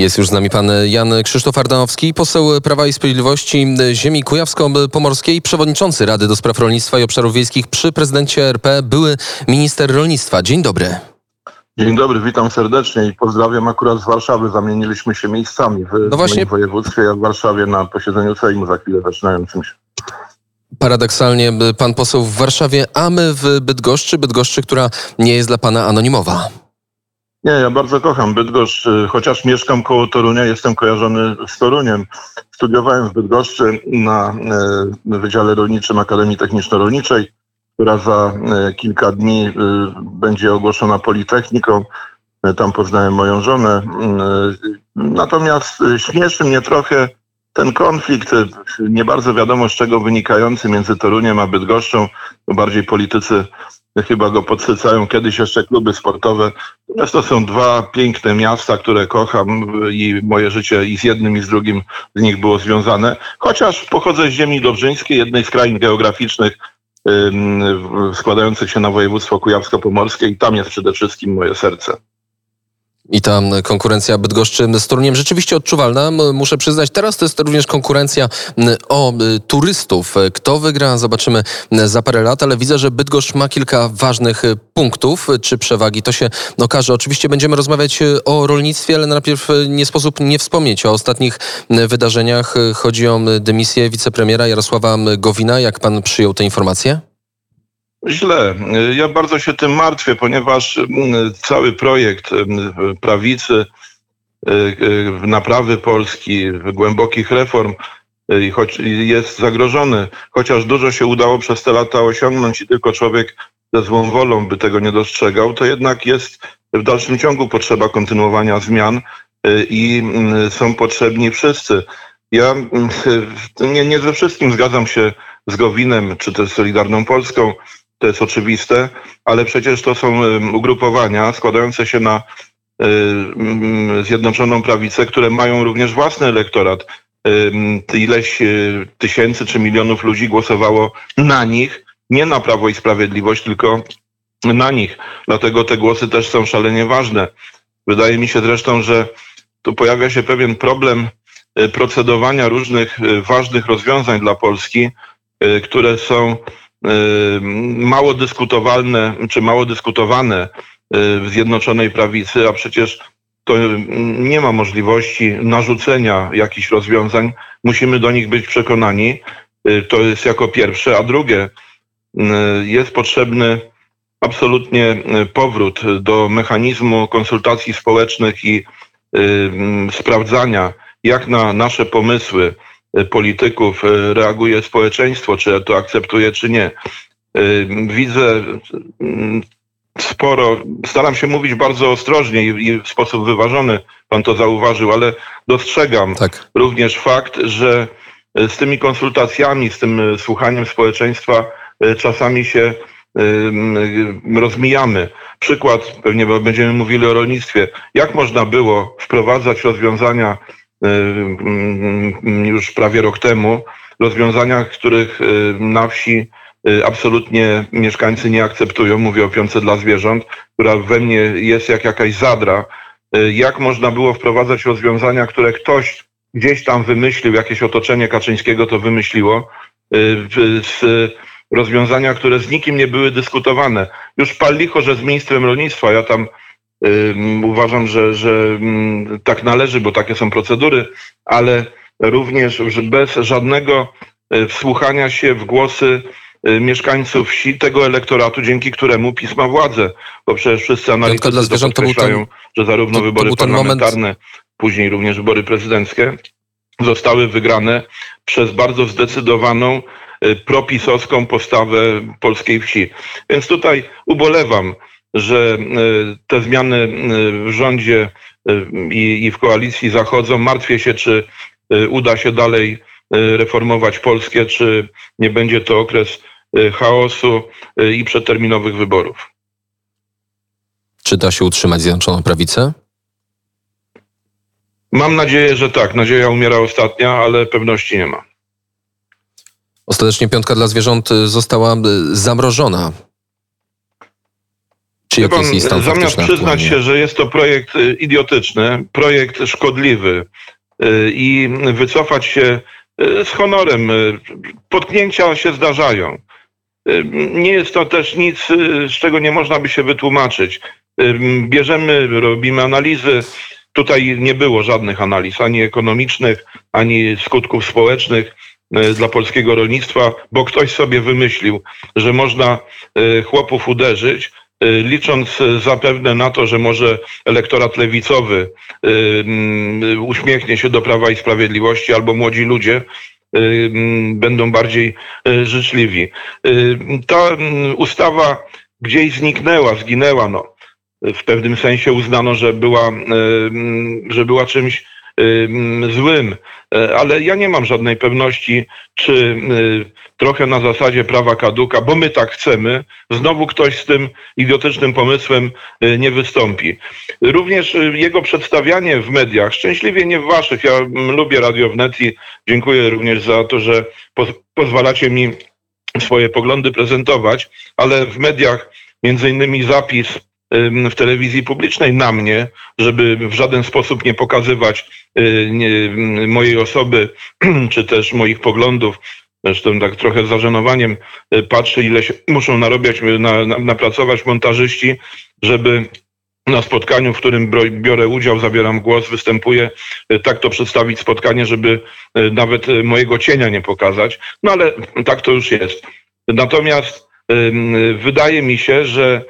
Jest już z nami pan Jan Krzysztof Ardanowski, poseł Prawa i Sprawiedliwości ziemi kujawsko-pomorskiej, przewodniczący Rady do Spraw Rolnictwa i Obszarów Wiejskich przy prezydencie RP, były minister rolnictwa. Dzień dobry. Dzień dobry, witam serdecznie i pozdrawiam akurat z Warszawy. Zamieniliśmy się miejscami w No właśnie- moim województwie, ja w Warszawie na posiedzeniu Sejmu za chwilę zaczynającym się. Paradoksalnie y, pan poseł w Warszawie, a my w Bydgoszczy, Bydgoszczy, która nie jest dla pana anonimowa. Nie, ja bardzo kocham Bydgoszcz, y, chociaż mieszkam koło Torunia, jestem kojarzony z Toruniem. Studiowałem w Bydgoszczy na e, Wydziale Rolniczym Akademii Techniczno-Rolniczej, która za e, kilka dni będzie ogłoszona Politechniką. Tam poznałem moją żonę. Natomiast śmieszy mnie trochę ten konflikt, nie bardzo wiadomo z czego wynikający między Toruniem a Bydgoszczą, bo bardziej politycy chyba go podsycają. Kiedyś jeszcze kluby sportowe. To są dwa piękne miasta, które kocham i moje życie i z jednym i z drugim z nich było związane. Chociaż pochodzę z ziemi dobrzyńskiej, jednej z krain geograficznych składających się na województwo kujawsko-pomorskie i tam jest przede wszystkim moje serce. I ta konkurencja Bydgoszczy z Toruniem rzeczywiście odczuwalna. Muszę przyznać, teraz to jest również konkurencja o turystów. Kto wygra, zobaczymy za parę lat, ale widzę, że Bydgoszcz ma kilka ważnych y, punktów czy przewagi. To się okaże. Oczywiście będziemy rozmawiać y, o rolnictwie, ale najpierw y, nie sposób nie wspomnieć o ostatnich wydarzeniach. Chodzi o dymisję wicepremiera Jarosława Gowina. Jak pan przyjął te informacje? Źle. Ja bardzo się tym martwię, ponieważ mm, cały projekt mm, prawicy, y, y, naprawy Polski, głębokich reform y, choć jest zagrożony, chociaż dużo się udało przez te lata osiągnąć i tylko człowiek ze złą wolą by tego nie dostrzegał, to jednak jest w dalszym ciągu potrzeba kontynuowania zmian i mm, są potrzebni wszyscy. Ja nie, nie ze wszystkim zgadzam się z Gowinem, czy też Solidarną Polską, to jest oczywiste, ale przecież to są ugrupowania składające się na em, Zjednoczoną Prawicę, które mają również własny elektorat. Ileś e, tysięcy czy milionów ludzi głosowało na nich, nie na Prawo i Sprawiedliwość, tylko na nich. Dlatego te głosy też są szalenie ważne. Wydaje mi się zresztą, że tu pojawia się pewien problem e, procedowania różnych e, ważnych rozwiązań dla Polski, e, które są e, mało dyskutowalne, czy mało dyskutowane e, w Zjednoczonej Prawicy, a przecież to nie ma możliwości narzucenia jakichś rozwiązań. Musimy do nich być przekonani. E, To jest jako pierwsze. A drugie, mm, jest potrzebny absolutnie powrót do mechanizmu konsultacji społecznych i y, sprawdzania, jak na nasze pomysły y, polityków y, reaguje społeczeństwo, czy to akceptuje, czy nie. Y, Widzę mm, sporo, staram się mówić bardzo ostrożnie i w sposób wyważony, pan to zauważył, ale dostrzegam Tak. również fakt, że e, z tymi konsultacjami, z tym e, słuchaniem społeczeństwa e, czasami się e, rozmijamy. Przykład, pewnie będziemy mówili o rolnictwie. Jak można było wprowadzać rozwiązania e, już prawie rok temu, rozwiązania, których e, na wsi e, absolutnie mieszkańcy nie akceptują. Mówię o piące dla zwierząt, która we mnie jest jak jakaś zadra. Jak można było wprowadzać rozwiązania, które ktoś gdzieś tam wymyślił, jakieś otoczenie Kaczyńskiego to wymyśliło, y, z rozwiązania, które z nikim nie były dyskutowane. Już pal licho, że z ministrem rolnictwa, ja tam uważam, że, że ym, tak należy, bo takie są procedury, ale również że bez żadnego y, wsłuchania się w głosy y, mieszkańców wsi, tego elektoratu, dzięki któremu PiS ma władzę. Bo przecież wszyscy analitycy dla to zwierząt to podkreślają, że zarówno to- to wybory był ten moment- parlamentarne, później również wybory prezydenckie, zostały wygrane przez bardzo zdecydowaną y, propisowską postawę polskiej wsi. Więc tutaj ubolewam, że y, te zmiany y, w rządzie y, i w koalicji zachodzą. Martwię się, czy uda się dalej reformować Polskę, czy nie będzie to okres chaosu i przedterminowych wyborów. Czy da się utrzymać Zjednoczoną Prawicę? Mam nadzieję, że tak. Nadzieja umiera ostatnia, ale pewności nie ma. Ostatecznie piątka dla zwierząt została zamrożona. Czy jaki jest jej stan zamiast przyznać się, że jest to projekt y, idiotyczny, projekt szkodliwy y, i wycofać się y, z honorem, potknięcia się zdarzają. Nie jest to też nic, z czego nie można by się wytłumaczyć. Bierzemy, robimy analizy. Tutaj nie było żadnych analiz, ani ekonomicznych, ani skutków społecznych dla polskiego rolnictwa, bo ktoś sobie wymyślił, że można chłopów uderzyć, licząc y, zapewne na to, że może elektorat lewicowy y, mm, uśmiechnie się do Prawa i Sprawiedliwości albo młodzi ludzie y, mm, będą bardziej y, życzliwi. Y, Ta mm, ustawa gdzieś zniknęła, zginęła. No. W pewnym sensie uznano, że była, y, że była czymś y, złym, Y, ale ja nie mam żadnej pewności, czy y, trochę na zasadzie prawa kaduka, bo my tak chcemy, znowu ktoś z tym idiotycznym pomysłem y, nie wystąpi. Również y, jego przedstawianie w mediach, szczęśliwie nie w waszych, ja mm, lubię Radio Wnet i dziękuję również za to, że poz- pozwalacie mi swoje poglądy prezentować, ale w mediach między innymi zapis w telewizji publicznej na mnie, żeby w żaden sposób nie pokazywać y, mojej osoby, czy też moich poglądów. Zresztą tak trochę z zażenowaniem y, patrzę, ile się muszą narobiać, y, na, na, napracować montażyści, żeby na spotkaniu, w którym biorę udział, zabieram głos, występuję, tak to przedstawić spotkanie, żeby nawet mojego cienia nie pokazać. No ale tak to już jest. Natomiast wydaje mi się, że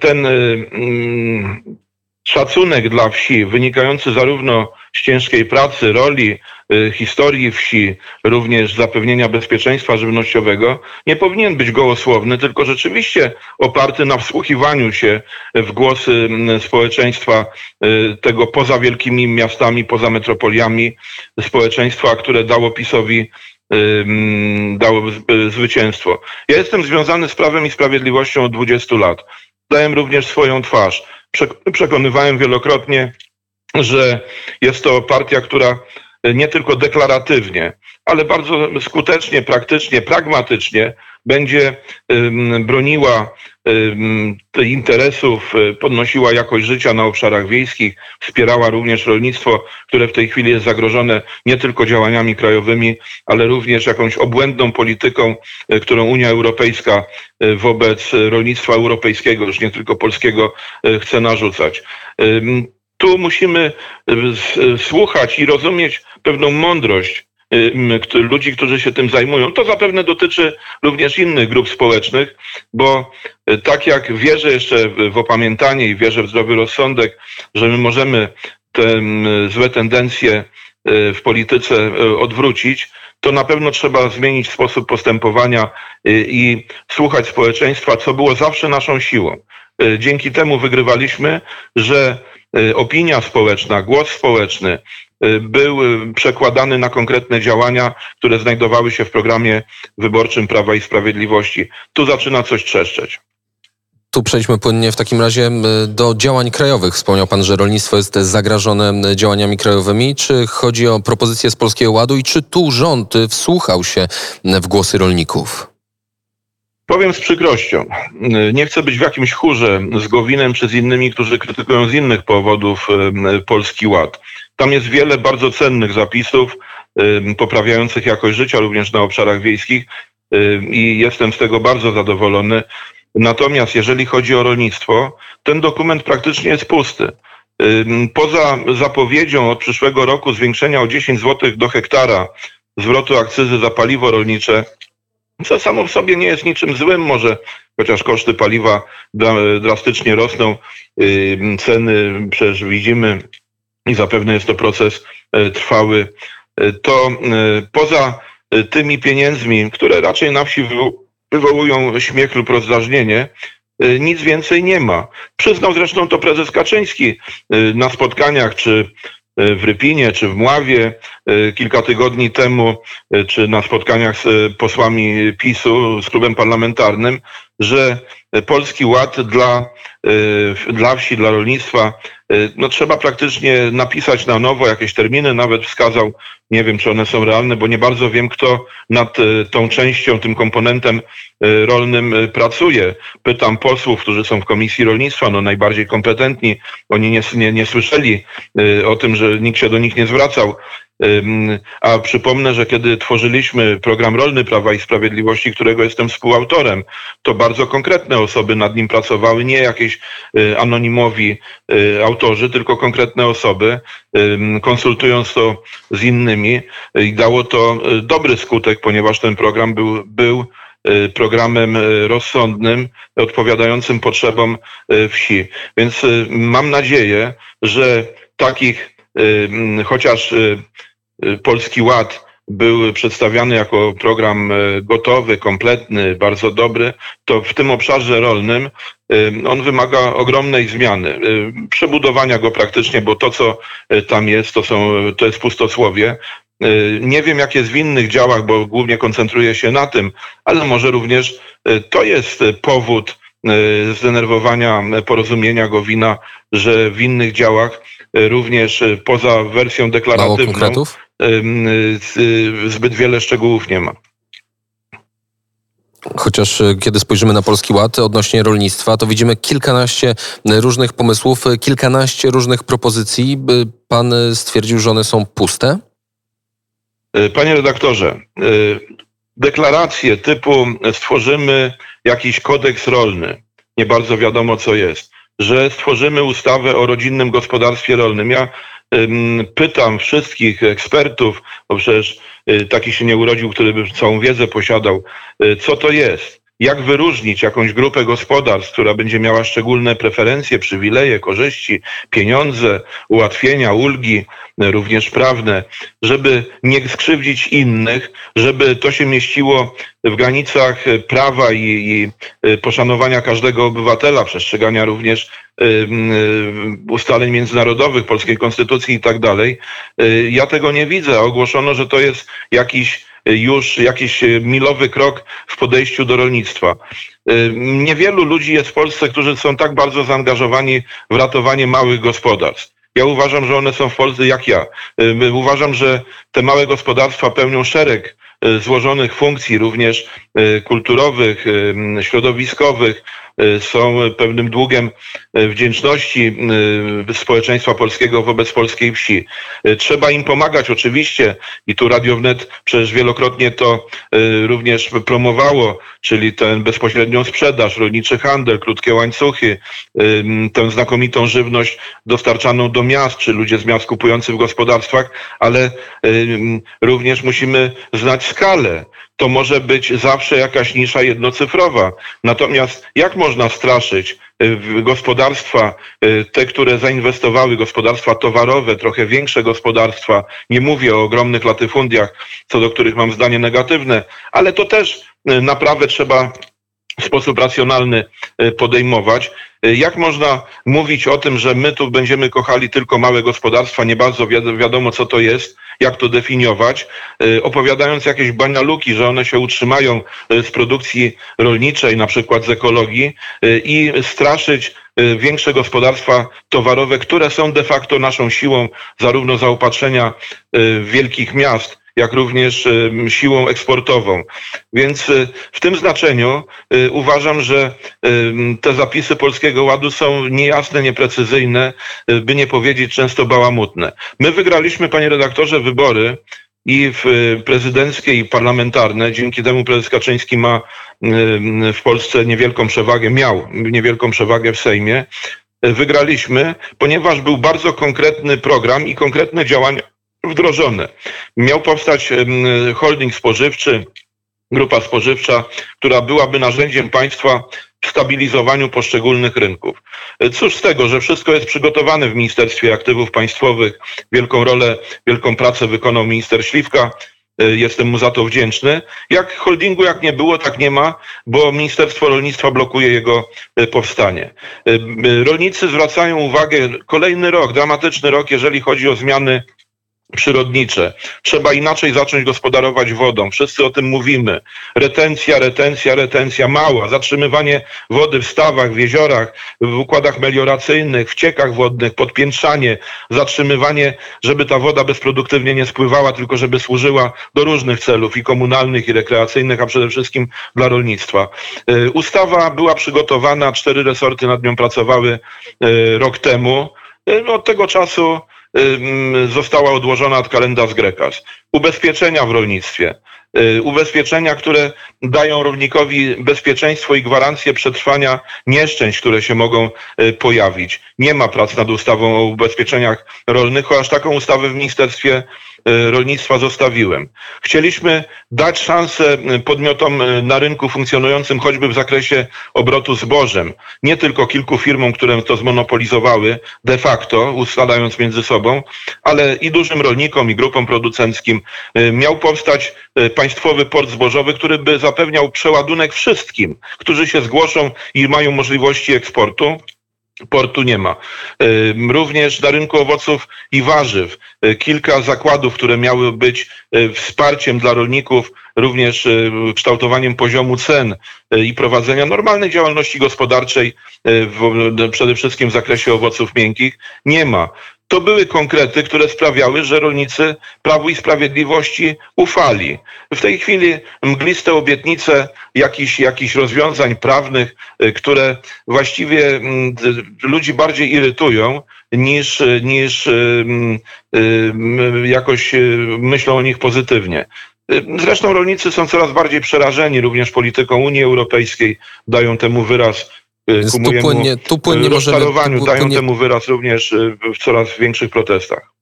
ten y, mm, szacunek dla wsi, wynikający zarówno z ciężkiej pracy, roli, y, historii wsi, również zapewnienia bezpieczeństwa żywnościowego, nie powinien być gołosłowny, tylko rzeczywiście oparty na wsłuchiwaniu się w głosy mm, społeczeństwa y, tego poza wielkimi miastami, poza metropoliami, społeczeństwa, które dało PiSowi ym, dało y, zwycięstwo. Ja jestem związany z Prawem i Sprawiedliwością od 20 lat. Dałem również swoją twarz. Przek- Przekonywałem wielokrotnie, że jest to partia, która nie tylko deklaratywnie, ale bardzo skutecznie, praktycznie, pragmatycznie będzie broniła interesów, y, podnosiła jakość życia na obszarach wiejskich, wspierała również rolnictwo, które w tej chwili jest zagrożone nie tylko działaniami krajowymi, ale również jakąś obłędną polityką, y, którą Unia Europejska y, wobec rolnictwa europejskiego, już nie tylko polskiego, chce narzucać. Tu musimy y, y, słuchać i rozumieć pewną mądrość y, ludzi, którzy się tym zajmują. To zapewne dotyczy również innych grup społecznych, bo tak jak wierzę jeszcze w opamiętanie i wierzę w zdrowy rozsądek, że my możemy te złe tendencje w polityce odwrócić, to na pewno trzeba zmienić sposób postępowania i słuchać społeczeństwa, co było zawsze naszą siłą. Dzięki temu wygrywaliśmy, że opinia społeczna, głos społeczny y, był y, przekładany na konkretne działania, które znajdowały się w programie wyborczym Prawa i Sprawiedliwości. Tu zaczyna coś trzeszczeć. Tu przejdźmy płynnie w takim razie do działań krajowych. Wspomniał pan, że rolnictwo jest zagrożone m, działaniami krajowymi. Czy chodzi o propozycje z Polskiego Ładu i czy tu rząd y, wsłuchał się w głosy rolników? Powiem z przykrością, nie chcę być w jakimś chórze z Gowinem czy z innymi, którzy krytykują z innych powodów Polski Ład. Tam jest wiele bardzo cennych zapisów poprawiających jakość życia również na obszarach wiejskich i jestem z tego bardzo zadowolony. Natomiast jeżeli chodzi o rolnictwo, ten dokument praktycznie jest pusty. Poza zapowiedzią od przyszłego roku zwiększenia o 10 zł do hektara zwrotu akcyzy za paliwo rolnicze, co samo w sobie nie jest niczym złym, może chociaż koszty paliwa dra- drastycznie rosną, ceny przecież widzimy i zapewne jest to proces e, trwały, e, to e, poza tymi pieniędzmi, które raczej na wsi wywo- wywołują śmiech lub rozdrażnienie, nic więcej nie ma. Przyznał zresztą to prezes Kaczyński na spotkaniach, czy w Rypinie, czy w Mławie e, kilka tygodni temu, e, czy na spotkaniach z e, posłami PiSu, z klubem parlamentarnym, że Polski Ład dla, dla wsi, dla rolnictwa, no trzeba praktycznie napisać na nowo jakieś terminy, nawet wskazał, nie wiem czy one są realne, bo nie bardzo wiem, kto nad tą częścią, tym komponentem rolnym pracuje. Pytam posłów, którzy są w Komisji Rolnictwa, no najbardziej kompetentni, oni nie, nie, nie słyszeli o tym, że nikt się do nich nie zwracał. A przypomnę, że kiedy tworzyliśmy program rolny Prawa i Sprawiedliwości, którego jestem współautorem, to bardzo konkretne osoby nad nim pracowały, nie jakieś y, anonimowi y, autorzy, tylko konkretne osoby, konsultując to z innymi i dało to y, dobry skutek, ponieważ ten program był, był programem rozsądnym, odpowiadającym potrzebom wsi. Więc mam nadzieję, że takich chociaż Polski Ład był przedstawiany jako program y, gotowy, kompletny, bardzo dobry, to w tym obszarze rolnym y, on wymaga ogromnej zmiany, przebudowania go praktycznie, bo to, co tam jest, to, są, to jest pustosłowie. Nie wiem, jak jest w innych działach, bo głównie koncentruję się na tym, ale może również to jest powód zdenerwowania porozumienia Gowina, że w innych działach również poza wersją deklaratywną zbyt wiele szczegółów nie ma. Chociaż e, kiedy spojrzymy na Polski Ład odnośnie rolnictwa, to widzimy kilkanaście różnych pomysłów, kilkanaście różnych propozycji. Pan stwierdził, że one są puste? Panie redaktorze, deklaracje typu stworzymy jakiś kodeks rolny, nie bardzo wiadomo co jest, że stworzymy ustawę o rodzinnym gospodarstwie rolnym. Ja pytam wszystkich ekspertów, bo przecież y, taki się nie urodził, który by całą wiedzę posiadał, y, co to jest jak wyróżnić jakąś grupę gospodarstw, która będzie miała szczególne preferencje, przywileje, korzyści, pieniądze, ułatwienia, ulgi, również prawne, żeby nie skrzywdzić innych, żeby to się mieściło w granicach prawa i, i poszanowania każdego obywatela, przestrzegania również ustaleń międzynarodowych, polskiej konstytucji i tak dalej. Ja tego nie widzę. Ogłoszono, że to jest jakiś już jakiś e, milowy krok w podejściu do rolnictwa. E, niewielu ludzi jest w Polsce, którzy są tak bardzo zaangażowani w ratowanie małych gospodarstw. Ja uważam, że one są w Polsce jak ja. E, uważam, że te małe gospodarstwa pełnią szereg złożonych funkcji, również kulturowych, środowiskowych, są pewnym długiem y, wdzięczności y, społeczeństwa polskiego wobec polskiej wsi. Trzeba im pomagać oczywiście i tu Radio Wnet przecież wielokrotnie to również promowało, czyli tę bezpośrednią sprzedaż, rolniczy handel, krótkie łańcuchy, tę znakomitą żywność dostarczaną do miast, czy ludzie z miast kupujący w gospodarstwach, ale również musimy znać skalę to może być zawsze jakaś nisza jednocyfrowa. Natomiast jak można straszyć y, gospodarstwa, y, te, które zainwestowały, gospodarstwa towarowe, trochę większe gospodarstwa, nie mówię o ogromnych latyfundiach, co do których mam zdanie negatywne, ale to też y, naprawę trzeba w sposób racjonalny podejmować. Jak można mówić o tym, że my tu będziemy kochali tylko małe gospodarstwa, nie bardzo wiadomo co to jest, jak to definiować, y, opowiadając jakieś banialuki, że one się utrzymają y, z produkcji rolniczej, na przykład z ekologii y, i straszyć większe gospodarstwa towarowe, które są de facto naszą siłą zarówno zaopatrzenia wielkich miast, jak również siłą eksportową. Więc w tym znaczeniu uważam, że te zapisy Polskiego Ładu są niejasne, nieprecyzyjne, by nie powiedzieć często bałamutne. My wygraliśmy, panie redaktorze, wybory i prezydenckie i parlamentarne. Dzięki temu prezes Kaczyński ma w Polsce niewielką przewagę, miał niewielką przewagę w Sejmie. Wygraliśmy, ponieważ był bardzo konkretny program i konkretne działania wdrożone. Miał powstać holding spożywczy, grupa spożywcza, która byłaby narzędziem państwa w stabilizowaniu poszczególnych rynków. Cóż z tego, że wszystko jest przygotowane w Ministerstwie Aktywów Państwowych. Wielką rolę, wielką pracę wykonał minister Śliwka. Jestem mu za to wdzięczny. Jak holdingu, jak nie było, tak nie ma, bo Ministerstwo Rolnictwa blokuje jego e, powstanie. E, rolnicy zwracają uwagę, kolejny rok, dramatyczny rok, jeżeli chodzi o zmiany przyrodnicze. Trzeba inaczej zacząć gospodarować wodą. Wszyscy o tym mówimy. Retencja, retencja, retencja mała. Zatrzymywanie wody w stawach, w jeziorach, w układach melioracyjnych, w ciekach wodnych, podpiętrzanie, zatrzymywanie, żeby ta woda bezproduktywnie nie spływała, tylko żeby służyła do różnych celów i komunalnych, i rekreacyjnych, a przede wszystkim dla rolnictwa. Y, Ustawa była przygotowana, cztery resorty nad nią pracowały y, rok temu. Y, no, Od tego czasu została odłożona od kalendarz Grekas. Ubezpieczenia w rolnictwie. Ubezpieczenia, które dają rolnikowi bezpieczeństwo i gwarancję przetrwania nieszczęść, które się mogą y, pojawić. Nie ma prac nad ustawą o ubezpieczeniach rolnych, chociaż taką ustawę w Ministerstwie Rolnictwa zostawiłem. Chcieliśmy dać szansę y, podmiotom y, na rynku funkcjonującym choćby w zakresie obrotu zbożem. Nie tylko kilku firmom, które to zmonopolizowały de facto, ustalając między sobą, ale i dużym rolnikom, i grupom producenckim. Y, Miał powstać y, państwowy port zbożowy, który by zapewniał przeładunek wszystkim, którzy się zgłoszą i mają możliwości eksportu. Portu nie ma. Również na rynku owoców i warzyw y, kilka zakładów, które miały być y, wsparciem dla rolników, również y, kształtowaniem poziomu cen i prowadzenia normalnej działalności gospodarczej, w, przede wszystkim w zakresie owoców miękkich, nie ma. To były konkrety, które sprawiały, że rolnicy Prawu i Sprawiedliwości ufali. W tej chwili mgliste obietnice jakichś, jakichś rozwiązań prawnych, y, które właściwie mm, ludzi bardziej irytują niż, niż y, y, jakoś myślą o nich pozytywnie. Zresztą rolnicy są coraz bardziej przerażeni również polityką Unii Europejskiej, dają temu wyraz Więc ku tu mojemu płynnie, tu płynnie możemy... rozczarowaniu, tu dają płynnie- temu wyraz również y, w coraz większych protestach.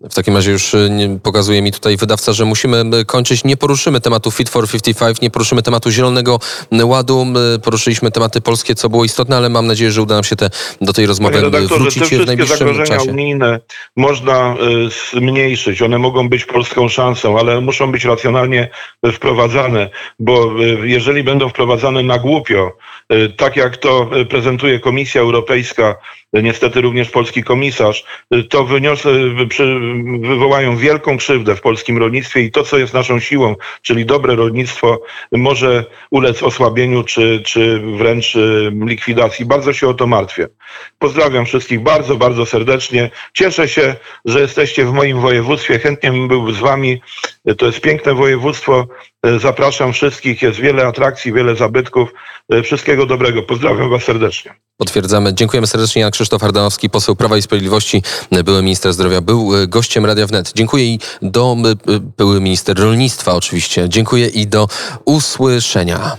W takim razie już y, pokazuje mi tutaj wydawca, że musimy y, kończyć. Nie poruszymy tematu Fit for 55, nie poruszymy tematu Zielonego Ładu. Poruszyliśmy tematy polskie, co było istotne, ale mam nadzieję, że uda nam się te, do tej rozmowy y, redaktorze, te wrócić w najbliższym zagrożenia czasie. unijne można zmniejszyć. One mogą być polską szansą, ale muszą być racjonalnie wprowadzane, bo jeżeli będą wprowadzane na głupio, tak jak to prezentuje Komisja Europejska, niestety również polski komisarz, y, to wyniosę, y, wywołają wielką krzywdę w polskim rolnictwie i to, co jest naszą siłą, czyli dobre rolnictwo, może ulec osłabieniu czy, czy wręcz y, likwidacji. Bardzo się o to martwię. Pozdrawiam wszystkich bardzo, bardzo serdecznie. Cieszę się, że jesteście w moim województwie. Chętnie bym był z wami. To jest piękne województwo. Zapraszam wszystkich. Jest wiele atrakcji, wiele zabytków. Wszystkiego dobrego. Pozdrawiam was serdecznie. Potwierdzamy. Dziękujemy serdecznie. Jan Krzysztof Ardanowski, poseł Prawa i Sprawiedliwości, były minister zdrowia, był gościem Radia Wnet. Dziękuję i do, były minister rolnictwa oczywiście. Dziękuję i do usłyszenia.